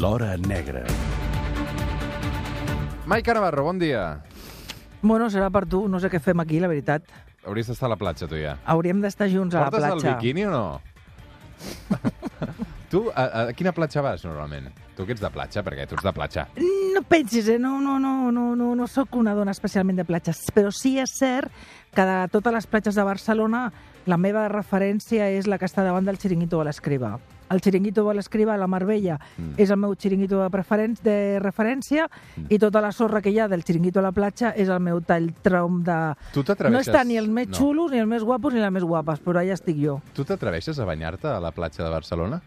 L'Hora Negra. Maica Navarro, bon dia. Bueno, serà per tu, no sé què fem aquí, la veritat. Hauries d'estar a la platja, tu ja. Hauríem d'estar junts a la Portes el platja. biquini o no? tu, a, a quina platja vas, normalment? Tu que ets de platja, perquè tu ets de platja. No pensis, eh? No, no, no, no, no, no sóc una dona especialment de platges, però sí és cert que de totes les platges de Barcelona la meva referència és la que està davant del xiringuito de l'Escriba. El xiringuito de l'Escriba a la Marbella Mm. és el meu xiringuito de, preferen de referència i tota la sorra que hi ha del xiringuito a la platja és el meu tall trom de... Tu No està ni els més no. xulos, ni els més guapos, ni les més guapes, però allà estic jo. Tu t'atreveixes a banyar-te a la platja de Barcelona?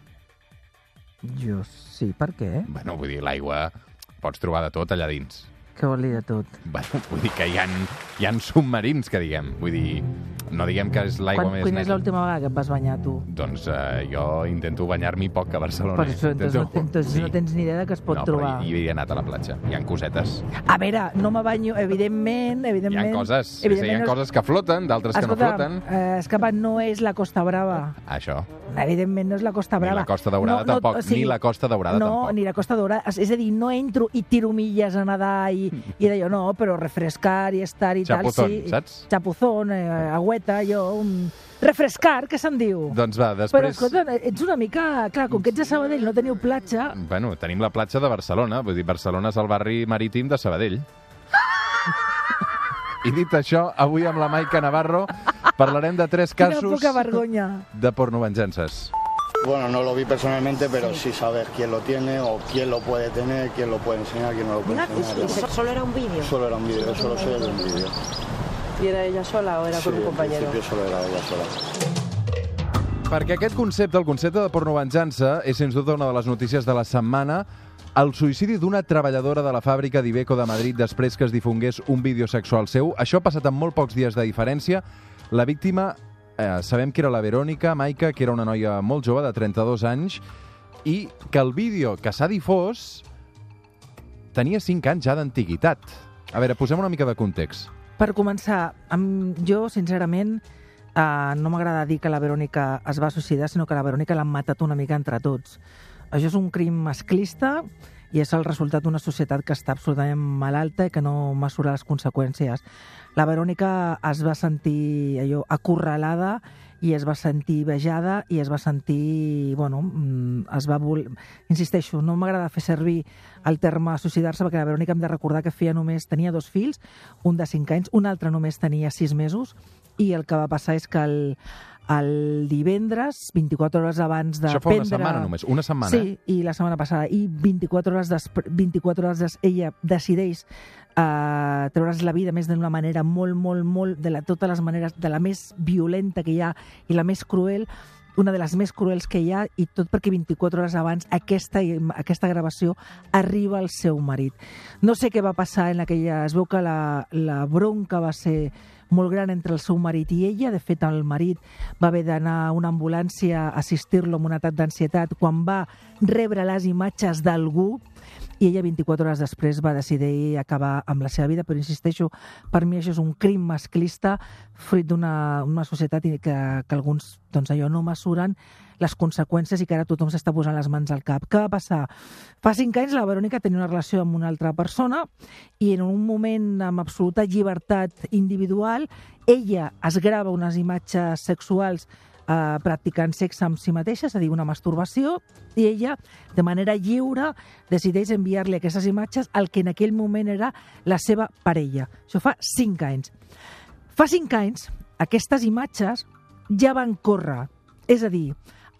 Jo sí, per què? Bueno, vull dir, l'aigua pots trobar de tot allà dins. Què vol dir de tot? Bueno, vull dir que hi ha, hi ha submarins, que diguem. Vull dir, no diguem que és l'aigua més quan és neta. l'última vegada que et vas banyar, tu? Doncs eh, jo intento banyar-m'hi poc a Barcelona. Per això, entonces, no, Intento- entonces sí. no tens ni idea de què es pot no, trobar. però hi, hi he anat a la platja. Hi ha cosetes. A veure, no me banyo, evidentment, Hi evidentment... ha coses, sí, hi evidentment ha no és- coses que floten, d'altres que no floten. eh, Escapa no és la Costa Brava. Això. Evidentment no és la Costa Ni Brava. la Costa Daurada tampoc, ni la Costa Daurada no, tampoc. ni la Costa Daurada. És- És a dir, no entro i tiro milles a nedar i, i d'allò, no, però refrescar i estar i Chapuzón, tal, sí. saps? Chapuzón, eh, agüeta, jo, un... Refrescar, què se'n diu? Doncs va, Però, després... escolta, ets una mica... Clar, com que ets de Sabadell no teniu platja, Bueno, tenim la platja de Barcelona. Vull dir, Barcelona és el barri marítim de Sabadell. I dit això, avui amb la Maica Navarro parlarem de tres quina casos poca vergonya. de pornovenjances. Bueno, no lo vi personalmente, pero sí saber quién lo tiene o quién lo puede tener, quién lo puede enseñar, quién no lo puede ¿Y enseñar. se- solo era un vídeo? Solo era un vídeo, solo de un vídeo. ¿Y era ella sola o era Sí, con un compañero? principio solo era ella sola. Perquè aquest concepte, el concepte de pornovenjança, és sens dubte una de les notícies de la setmana. El suïcidi d'una treballadora de la fàbrica d'Ibeco de Madrid després que es difongués un vídeo sexual seu. Això ha passat amb molt pocs dies de diferència. La víctima, eh, sabem que era la Verònica Maica, que era una noia molt jove, de 32 anys, i que el vídeo que s'ha difós tenia 5 anys ja d'antiguitat. A veure, posem una mica de context. Per començar, amb, jo, sincerament, eh, no m'agrada dir que la Verònica es va suïcidar, sinó que la Verònica l'han matat una mica entre tots. Això és un crim masclista i és el resultat d'una societat que està absolutament malalta i que no mesura les conseqüències. La Verònica es va sentir allò acorralada i es va sentir vejada i es va sentir, bueno, mm, es va vol... Insisteixo, no m'agrada fer servir el terme suïcidar-se perquè la Verònica hem de recordar que feia només, tenia dos fills, un de 5 anys, un altre només tenia 6 mesos i el que va passar és que el, el divendres, 24 hores abans de Això fa una prendre... setmana només, una setmana. eh? Sí, i la setmana passada. I 24 hores, després, 24 hores des, ella decideix uh, treure's la vida més d'una manera molt, molt, molt, de la, totes les maneres, de la més violenta que hi ha i la més cruel, una de les més cruels que hi ha, i tot perquè 24 hores abans aquesta, aquesta gravació arriba al seu marit. No sé què va passar en aquella... Es veu que la, la bronca va ser molt gran entre el seu marit i ella. De fet, el marit va haver d'anar a una ambulància a assistir-lo amb un atac d'ansietat quan va rebre les imatges d'algú i ella 24 hores després va decidir acabar amb la seva vida, però insisteixo, per mi això és un crim masclista fruit d'una una societat que, que alguns doncs allò no mesuren les conseqüències i que ara tothom s'està posant les mans al cap. Què va passar? Fa cinc anys la Verònica tenia una relació amb una altra persona i en un moment amb absoluta llibertat individual ella es grava unes imatges sexuals eh, practicant sexe amb si mateixa, és a dir, una masturbació, i ella, de manera lliure, decideix enviar-li aquestes imatges al que en aquell moment era la seva parella. Això fa cinc anys. Fa cinc anys, aquestes imatges ja van córrer. És a dir,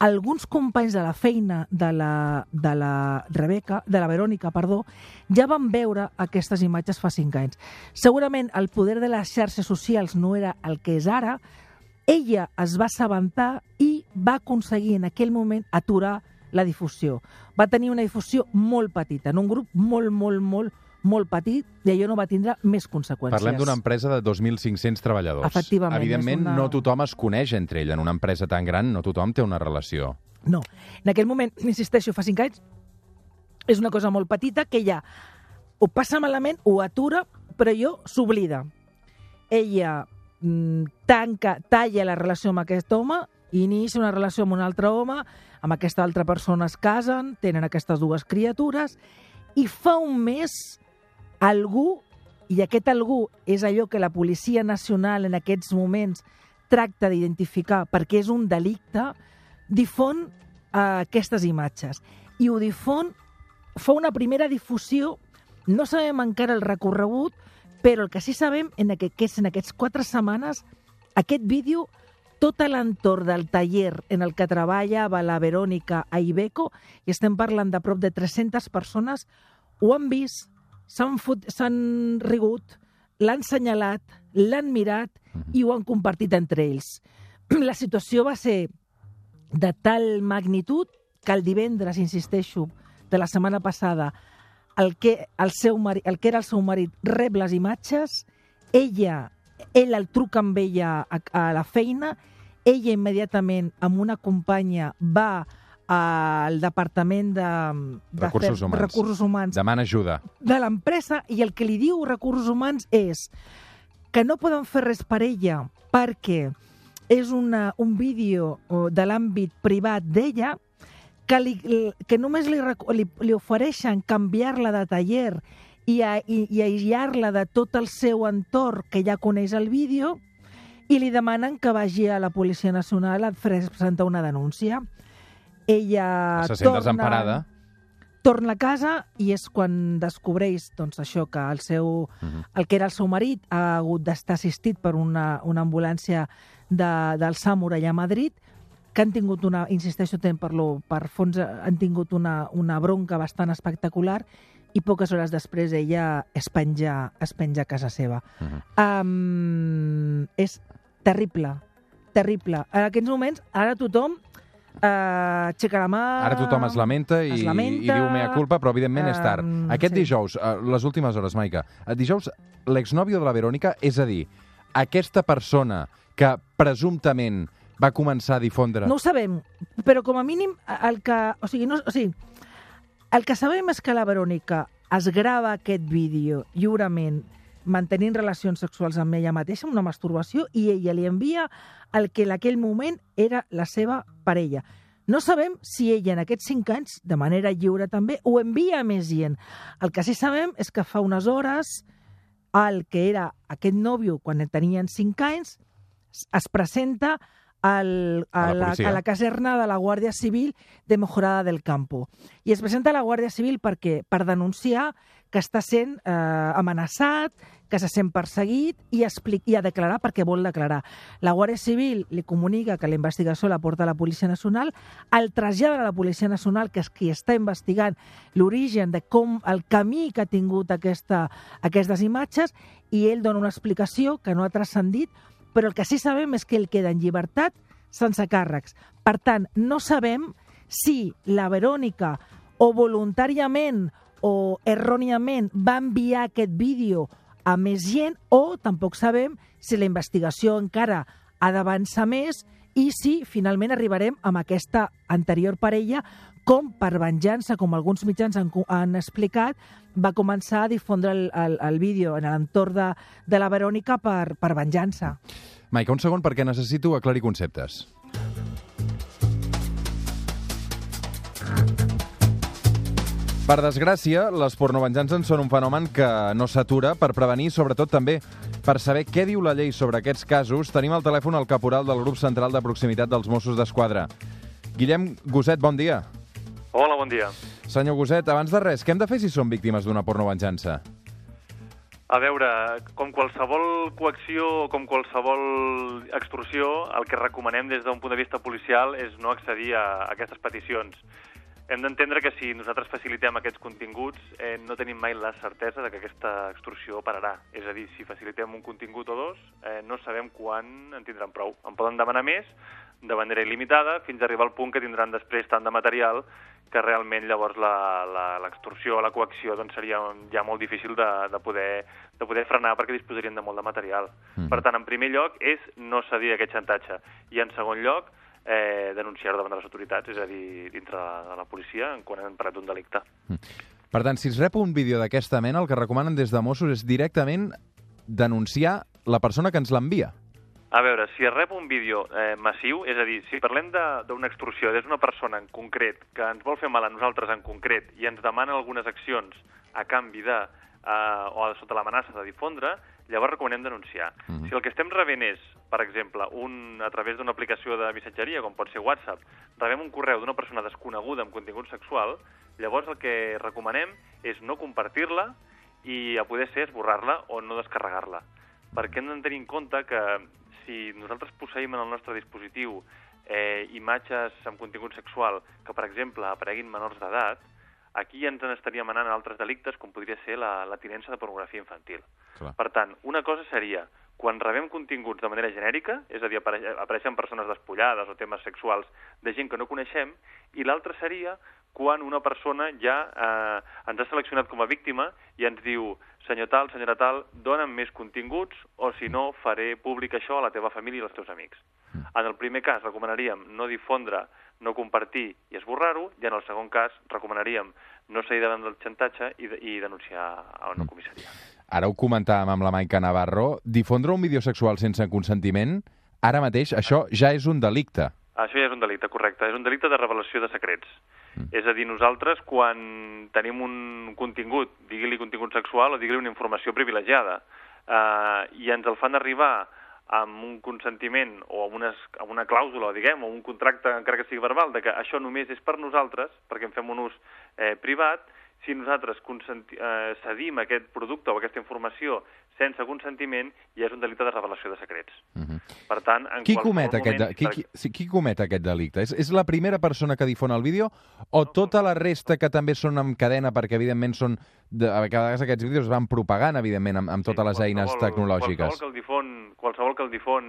alguns companys de la feina de la, de la Rebeca, de la Verònica, perdó, ja van veure aquestes imatges fa cinc anys. Segurament el poder de les xarxes socials no era el que és ara, ella es va assabentar i va aconseguir en aquell moment aturar la difusió. Va tenir una difusió molt petita, en un grup molt, molt, molt, molt petit, i allò no va tindre més conseqüències. Parlem d'una empresa de 2.500 treballadors. Efectivament, Evidentment, una- no tothom es coneix entre ell. En una empresa tan gran, no tothom té una relació. No. En aquell moment, insisteixo, fa cinc anys, és una cosa molt petita que ella ho passa malament, ho atura, però jo s'oblida. Ella tanca, talla la relació amb aquest home inicia una relació amb un altre home, amb aquesta altra persona es casen, tenen aquestes dues criatures, i fa un mes algú, i aquest algú és allò que la Policia Nacional en aquests moments tracta d'identificar perquè és un delicte, difon eh, aquestes imatges. I ho difon, fa una primera difusió, no sabem encara el recorregut, però el que sí sabem en aquest, que és en aquestes quatre setmanes aquest vídeo tot l'entorn del taller en el que treballava la Verònica a Ibeco, i estem parlant de prop de 300 persones, ho han vist, s'han rigut, l'han senyalat, l'han mirat i ho han compartit entre ells. La situació va ser de tal magnitud que el divendres, insisteixo, de la setmana passada, el que, el seu mari, el que era el seu marit rep les imatges, ella, ell el truca amb ella a, a la feina, ella immediatament amb una companya va al departament de, de Recursos humans. recursos humans Demana ajuda. de l'empresa i el que li diu Recursos Humans és que no poden fer res per ella perquè és una, un vídeo de l'àmbit privat d'ella que, li, que només li, li, li ofereixen canviar-la de taller i, a, i, i aïllar-la de tot el seu entorn que ja coneix el vídeo i li demanen que vagi a la Policia Nacional a presentar una denúncia. Ella Se sent desemparada. torna a casa i és quan descobreix doncs, això que el, seu, Mhm. el que era el seu marit ha hagut d'estar assistit per una, una ambulància de, del SAMUR allà a Madrid, que han tingut una, insisteixo, ten per, lo, per fons, eh, han tingut una, una bronca bastant espectacular i poques hores després ella es penja, es penja a casa seva. Mhm. Um, és terrible, terrible. En aquests moments, ara tothom uh, aixeca la mà... Ara tothom es lamenta i, es lamenta, i diu mea culpa, però evidentment és tard. Aquest sí. dijous, eh, les últimes hores, Maica, el dijous l'exnòvio de la Verònica, és a dir, aquesta persona que presumptament va començar a difondre... No ho sabem, però com a mínim el que... O sigui, no, o sigui, el que sabem és que la Verònica es grava aquest vídeo lliurement mantenint relacions sexuals amb ella mateixa, una masturbació, i ella li envia el que en aquell moment era la seva parella. No sabem si ella en aquests cinc anys, de manera lliure també, ho envia a més gent. El que sí sabem és que fa unes hores el que era aquest nòvio quan tenien cinc anys es presenta al, a, A la la, a la caserna de la Guàrdia Civil de Mejorada del Campo. I es presenta a la Guàrdia Civil perquè per denunciar que està sent eh, amenaçat, que se sent perseguit i, explic, i a declarar perquè vol declarar. La Guàrdia Civil li comunica que la investigació la porta a la Policia Nacional, el trasllada a la Policia Nacional, que és qui està investigant l'origen de com el camí que ha tingut aquesta, aquestes imatges, i ell dona una explicació que no ha transcendit, però el que sí sabem és que ell queda en llibertat sense càrrecs. Per tant, no sabem si la Verònica o voluntàriament o erròniament va enviar aquest vídeo a més gent o tampoc sabem si la investigació encara ha d'avançar més i si finalment arribarem amb aquesta anterior parella com per venjança, com alguns mitjans han, han explicat, va començar a difondre el, el, el vídeo en l'entorn de, de la Verònica per, per venjança. Maica, un segon perquè necessito aclarir conceptes. Per desgràcia, les pornovenjances són un fenomen que no s'atura per prevenir, sobretot també per saber què diu la llei sobre aquests casos. Tenim al telèfon el caporal del grup central de proximitat dels Mossos d'Esquadra. Guillem Goset, bon dia. Hola, bon dia. Senyor Goset, abans de res, què hem de fer si som víctimes d'una pornovenjança? A veure, com qualsevol coacció o com qualsevol extorsió, el que recomanem des d'un punt de vista policial és no accedir a aquestes peticions. Hem d'entendre que si nosaltres facilitem aquests continguts, eh, no tenim mai la certesa de que aquesta extorsió pararà. És a dir, si facilitem un contingut o dos, eh, no sabem quan en tindran prou. En poden demanar més, de manera il·limitada, fins a arribar al punt que tindran després tant de material que realment llavors la- la- l'extorsió o la coacció doncs, seria ja molt difícil de, de, poder, de poder frenar perquè disposarien de molt de material. Mhm. Per tant, en primer lloc, és no cedir aquest xantatge. I en segon lloc, eh, denunciar-ho davant de les autoritats, és a dir, dintre de, de la policia, en quan han parat un delicte. Per tant, si es rep un vídeo d'aquesta mena, el que recomanen des de Mossos és directament denunciar la persona que ens l'envia. A veure, si es rep un vídeo eh, massiu, és a dir, si parlem de- d'una extorsió des d'una persona en concret que ens vol fer mal a nosaltres en concret i ens demana algunes accions a canvi de, eh, o sota l'amenaça de difondre, llavors recomanem denunciar. Mhm. Si el que estem rebent és, per exemple, un, a través d'una aplicació de missatgeria, com pot ser WhatsApp, rebem un correu d'una persona desconeguda amb contingut sexual, llavors el que recomanem és no compartir-la i a poder ser esborrar-la o no descarregar-la. Perquè hem de tenir en compte que si nosaltres posseïm en el nostre dispositiu eh, imatges amb contingut sexual que, per exemple, apareguin menors d'edat, aquí ja ens n'estaríem anant a altres delictes, com podria ser la, la tinença de pornografia infantil. Clar. Per tant, una cosa seria, quan rebem continguts de manera genèrica, és a dir, apare apareixen persones despullades o temes sexuals de gent que no coneixem, i l'altra seria quan una persona ja eh, ens ha seleccionat com a víctima i ens diu senyor tal, senyora tal, dona'm més continguts o si no faré públic això a la teva família i als teus amics. En el primer cas recomanaríem no difondre, no compartir i esborrar-ho, i en el segon cas recomanaríem no seguir davant del xantatge i, i denunciar a una comissaria. Ara ho comentàvem amb la Maica Navarro. Difondre un vídeo sexual sense consentiment, ara mateix, això ja és un delicte. Això ja és un delicte, correcte. És un delicte de revelació de secrets. Mm. És a dir, nosaltres, quan tenim un contingut, digui-li contingut sexual o digui-li una informació privilegiada, eh, i ens el fan arribar amb un consentiment o amb, unes, amb una clàusula, diguem, o un contracte, encara que sigui verbal, de que això només és per nosaltres, perquè en fem un ús eh, privat, si nosaltres eh, cedim aquest producte o aquesta informació sense consentiment, ja és un delicte de revelació de secrets. Uh -huh. Per tant, en Qui comet, aquest, de... moment, qui, qui, sí, qui comet aquest delicte? És, és la primera persona que difon el vídeo o tota la resta que també són en cadena perquè, evidentment, són... De, a vegades aquests vídeos es van propagant, evidentment, amb, amb totes les eines tecnològiques. Qualsevol que el difon, qualsevol que el difon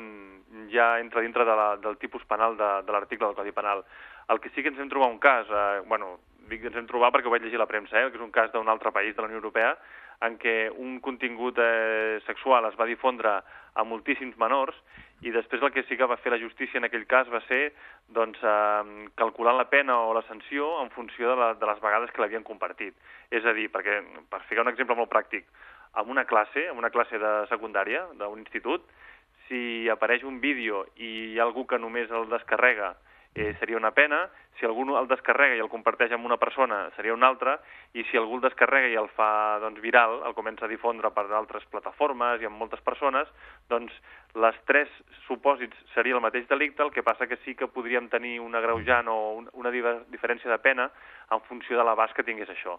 ja entra dintre de la, del tipus penal de, de l'article del Codi Penal. El que sí que ens hem trobat un cas, eh, bueno, dic ens hem trobat perquè ho vaig llegir a la premsa, eh, que és un cas d'un altre país de la Unió Europea, en què un contingut eh, sexual es va difondre a moltíssims menors i després el que sí que va fer la justícia en aquell cas va ser doncs, eh, calcular la pena o la sanció en funció de, la, de les vegades que l'havien compartit. És a dir, perquè, per ficar un exemple molt pràctic, en una classe, en una classe de secundària, d'un institut, si apareix un vídeo i hi ha algú que només el descarrega eh, seria una pena, si algú el descarrega i el comparteix amb una persona seria una altra, i si algú el descarrega i el fa doncs, viral, el comença a difondre per altres plataformes i amb moltes persones, doncs les tres supòsits seria el mateix delicte, el que passa que sí que podríem tenir un agreujant o un, una diferència de pena en funció de l'abast que tingués això.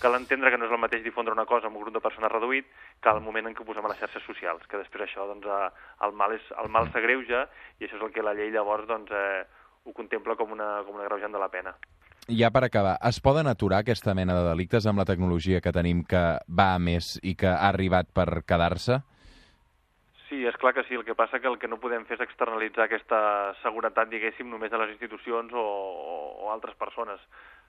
Cal entendre que no és el mateix difondre una cosa amb un grup de persones reduït que al moment en què ho posem a les xarxes socials, que després això, doncs, eh, el mal, és, el mal s'agreuja i això és el que la llei llavors, doncs, eh, ho contempla com una, com un agreujant de la pena. Ja per acabar, es poden aturar aquesta mena de delictes amb la tecnologia que tenim que va a més i que ha arribat per quedar-se? Sí, és clar que sí. El que passa que el que no podem fer és externalitzar aquesta seguretat, diguéssim, només a les institucions o, o, o altres persones.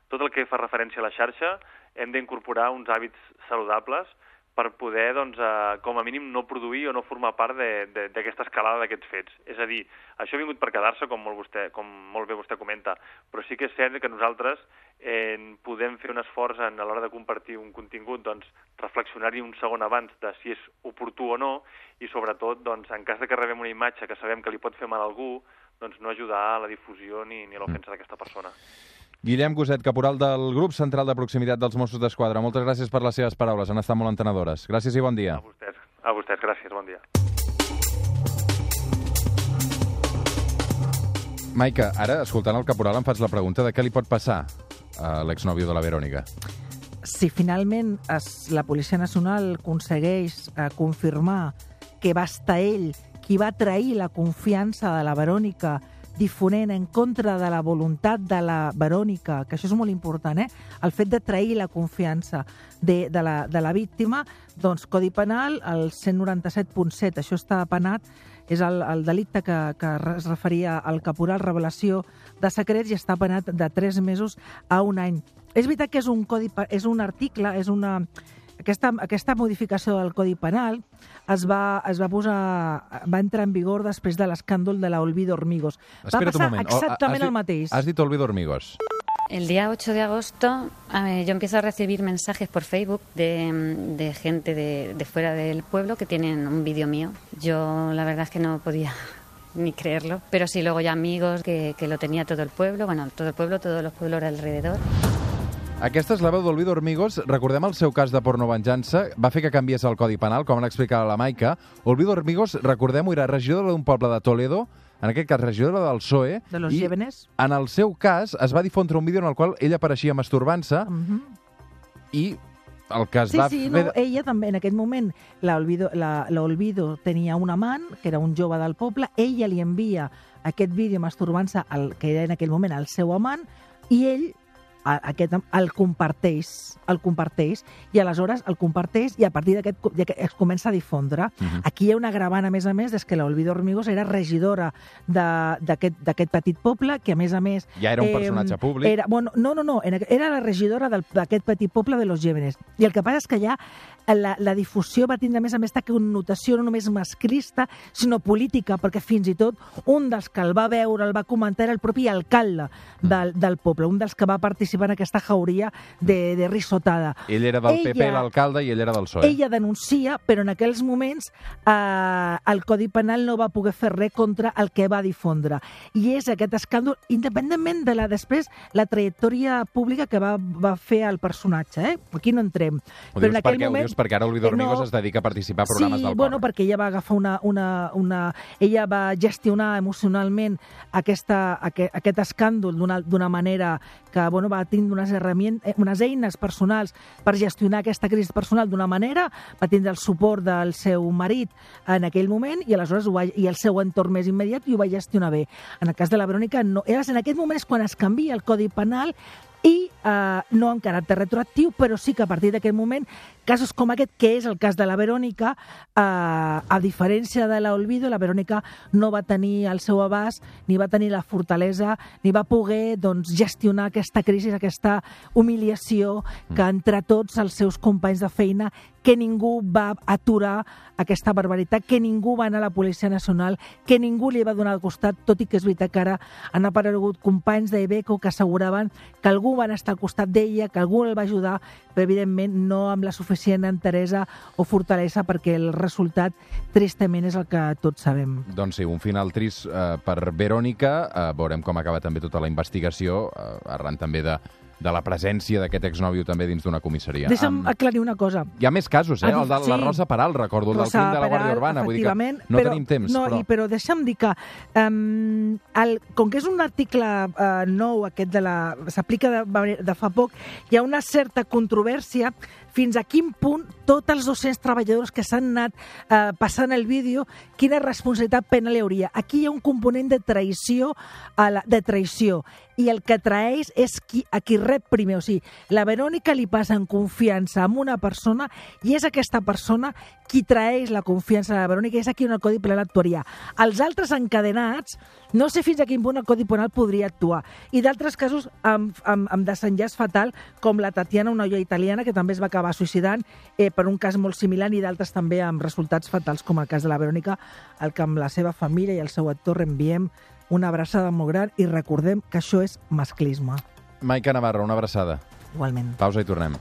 Tot el que fa referència a la xarxa hem d'incorporar uns hàbits saludables per poder, doncs, eh, com a mínim, no produir o no formar part d'aquesta escalada d'aquests fets. És a dir, això ha vingut per quedar-se, com, molt vostè, com molt bé vostè comenta, però sí que és cert que nosaltres eh, podem fer un esforç en, a l'hora de compartir un contingut, doncs, reflexionar-hi un segon abans de si és oportú o no, i sobretot, doncs, en cas de que rebem una imatge que sabem que li pot fer mal a algú, doncs no ajudar a la difusió ni, ni a l'ofensa d'aquesta persona. Guillem Goset, caporal del grup central de proximitat dels Mossos d'Esquadra. Moltes gràcies per les seves paraules, han estat molt entenedores. Gràcies i bon dia. A vostès, a vostès, gràcies, bon dia. Maica, ara, escoltant el caporal, em faig la pregunta de què li pot passar a l'exnòvio de la Verònica. si finalment es, la Policia Nacional aconsegueix eh, confirmar que va estar ell qui va trair la confiança de la Verònica difonent en contra de la voluntat de la Verònica, que això és molt important, eh? el fet de trair la confiança de, de, la, de la víctima, doncs Codi Penal, el 197.7, això està penat, és el, el delicte que, que es referia al caporal revelació de secrets i està penat de 3 mesos a un any. És veritat que és un, codi, és un article, és una... Aquesta, aquesta modificació del Codi Penal es va, es va posar va entrar en vigor després de l'escàndol de la Olvido Hormigos. va Espera't un passar moment. O- exactament has el mateix. Has dit Olvido Hormigos. El día 8 de agosto eh, yo empiezo a recibir mensajes por Facebook de, de gente de, de fuera del pueblo que tienen un vídeo mío. Yo la verdad es que no podía ni creerlo, pero sí luego ya amigos que, que lo tenía todo el pueblo, bueno, todo el pueblo, todos los pueblos alrededor. Aquesta és la veu d'Olvido Hormigos. Recordem el seu cas de pornovenjança. Va fer que canviés el Codi Penal, com l'explica la Maica. Olvido Hormigos, recordem-ho, era regidora d'un poble de Toledo, en aquest cas regidora del PSOE. De los i Llévenes. En el seu cas, es va difondre un vídeo en el qual ella apareixia masturbant-se Mhm. i el que es Sí, va sí, fer... no, ella també, en aquell moment, la Olvido, la, la Olvido tenia un amant, que era un jove del poble, ella li envia aquest vídeo masturbant-se, al- que era en aquell moment el seu amant, i ell aquest, el comparteix, el comparteix, i aleshores el comparteix i a partir d'aquest que es comença a difondre. Mhm. Aquí hi ha una agravant, a més a més, és que l'Olvido Hormigos era regidora d'aquest petit poble, que a més a més... Ja era un eh, personatge públic. Era, bueno, no, no, no, era la regidora d'aquest petit poble de Los Llévenes. I el que passa és que ja la, la difusió va tindre, a més a més, aquesta connotació no només masclista, sinó política, perquè fins i tot un dels que el va veure, el va comentar, era el propi alcalde del, del poble, un dels que va participar en aquesta jauria de, de risotada. Ell era del PP, Ella- l'alcalde, i ell era del PSOE. Ella denuncia, però en aquells moments eh, el Codi Penal no va poder fer res contra el que va difondre. I és aquest escàndol, independentment de la després la trajectòria pública que va, va fer el personatge. Eh? Aquí no entrem. Ho dius, perquè, ho dius perquè ara Olvido Eh, no. Hormigos es dedica a participar a programes sí, del bueno, cor. perquè ella va agafar una, una, una... Ella va gestionar emocionalment aquesta, aquest, aquest escàndol d'una manera que bueno, va tindre unes, eh, unes eines personals per gestionar aquesta crisi personal d'una manera, va tindre el suport del seu marit en aquell moment i aleshores ho va, i el seu entorn més immediat i ho va gestionar bé. En el cas de la Verònica, no. Llavors, en aquest moment és quan es canvia el Codi Penal i eh, no amb caràcter retroactiu, però sí que a partir d'aquest moment, casos com aquest, que és el cas de la Verònica, eh, a diferència de l'Olvido, la Verònica no va tenir el seu abast, ni va tenir la fortalesa, ni va poder doncs, gestionar aquesta crisi, aquesta humiliació que entre tots els seus companys de feina que ningú va aturar aquesta barbaritat, que ningú va anar a la Policia Nacional, que ningú li va donar al costat, tot i que és veritat que ara han aparegut companys d'Ibeco que asseguraven que algú va estar al costat d'ella, que algú el va ajudar, però evidentment no amb la suficient enteresa o fortalesa perquè el resultat tristament és el que tots sabem. Doncs sí, un final trist eh, per Verònica. Eh, veurem com acaba també tota la investigació, eh, arran també de, de la presència d'aquest exnòvio també dins d'una comissaria. Deixa'm Amb- aclarir una cosa. Hi ha més casos, eh? Ah, El de la sí. Rosa Peral, recordo, el del crim de la Guàrdia Urbana. Vull dir que no però, tenim temps, no, però... I, però deixa'm dir que um, el, com que és un article uh, nou, aquest de la... s'aplica de, de fa poc, hi ha una certa controvèrsia fins a quin punt tots els 200 treballadors que s'han anat eh, passant el vídeo, quina responsabilitat penal hi hauria. Aquí hi ha un component de traïció, a la, de traïció, i el que traeix és qui, a qui rep primer. O sigui, la Verònica li passa en confiança amb una persona i és aquesta persona qui traeix la confiança de la Verònica és aquí on el Codi Penal actuaria. Els altres encadenats, no sé fins a quin punt el Codi Penal podria actuar. I d'altres casos amb, amb, amb desenllaç fatal, com la Tatiana, una noia italiana que també es va acabar suïcidant eh, per un cas molt similar i d'altres també amb resultats fatals, com el cas de la Verònica, el que amb la seva família i el seu actor enviem una abraçada molt gran i recordem que això és masclisme. Maica Navarro, una abraçada. Igualment. Pausa i tornem.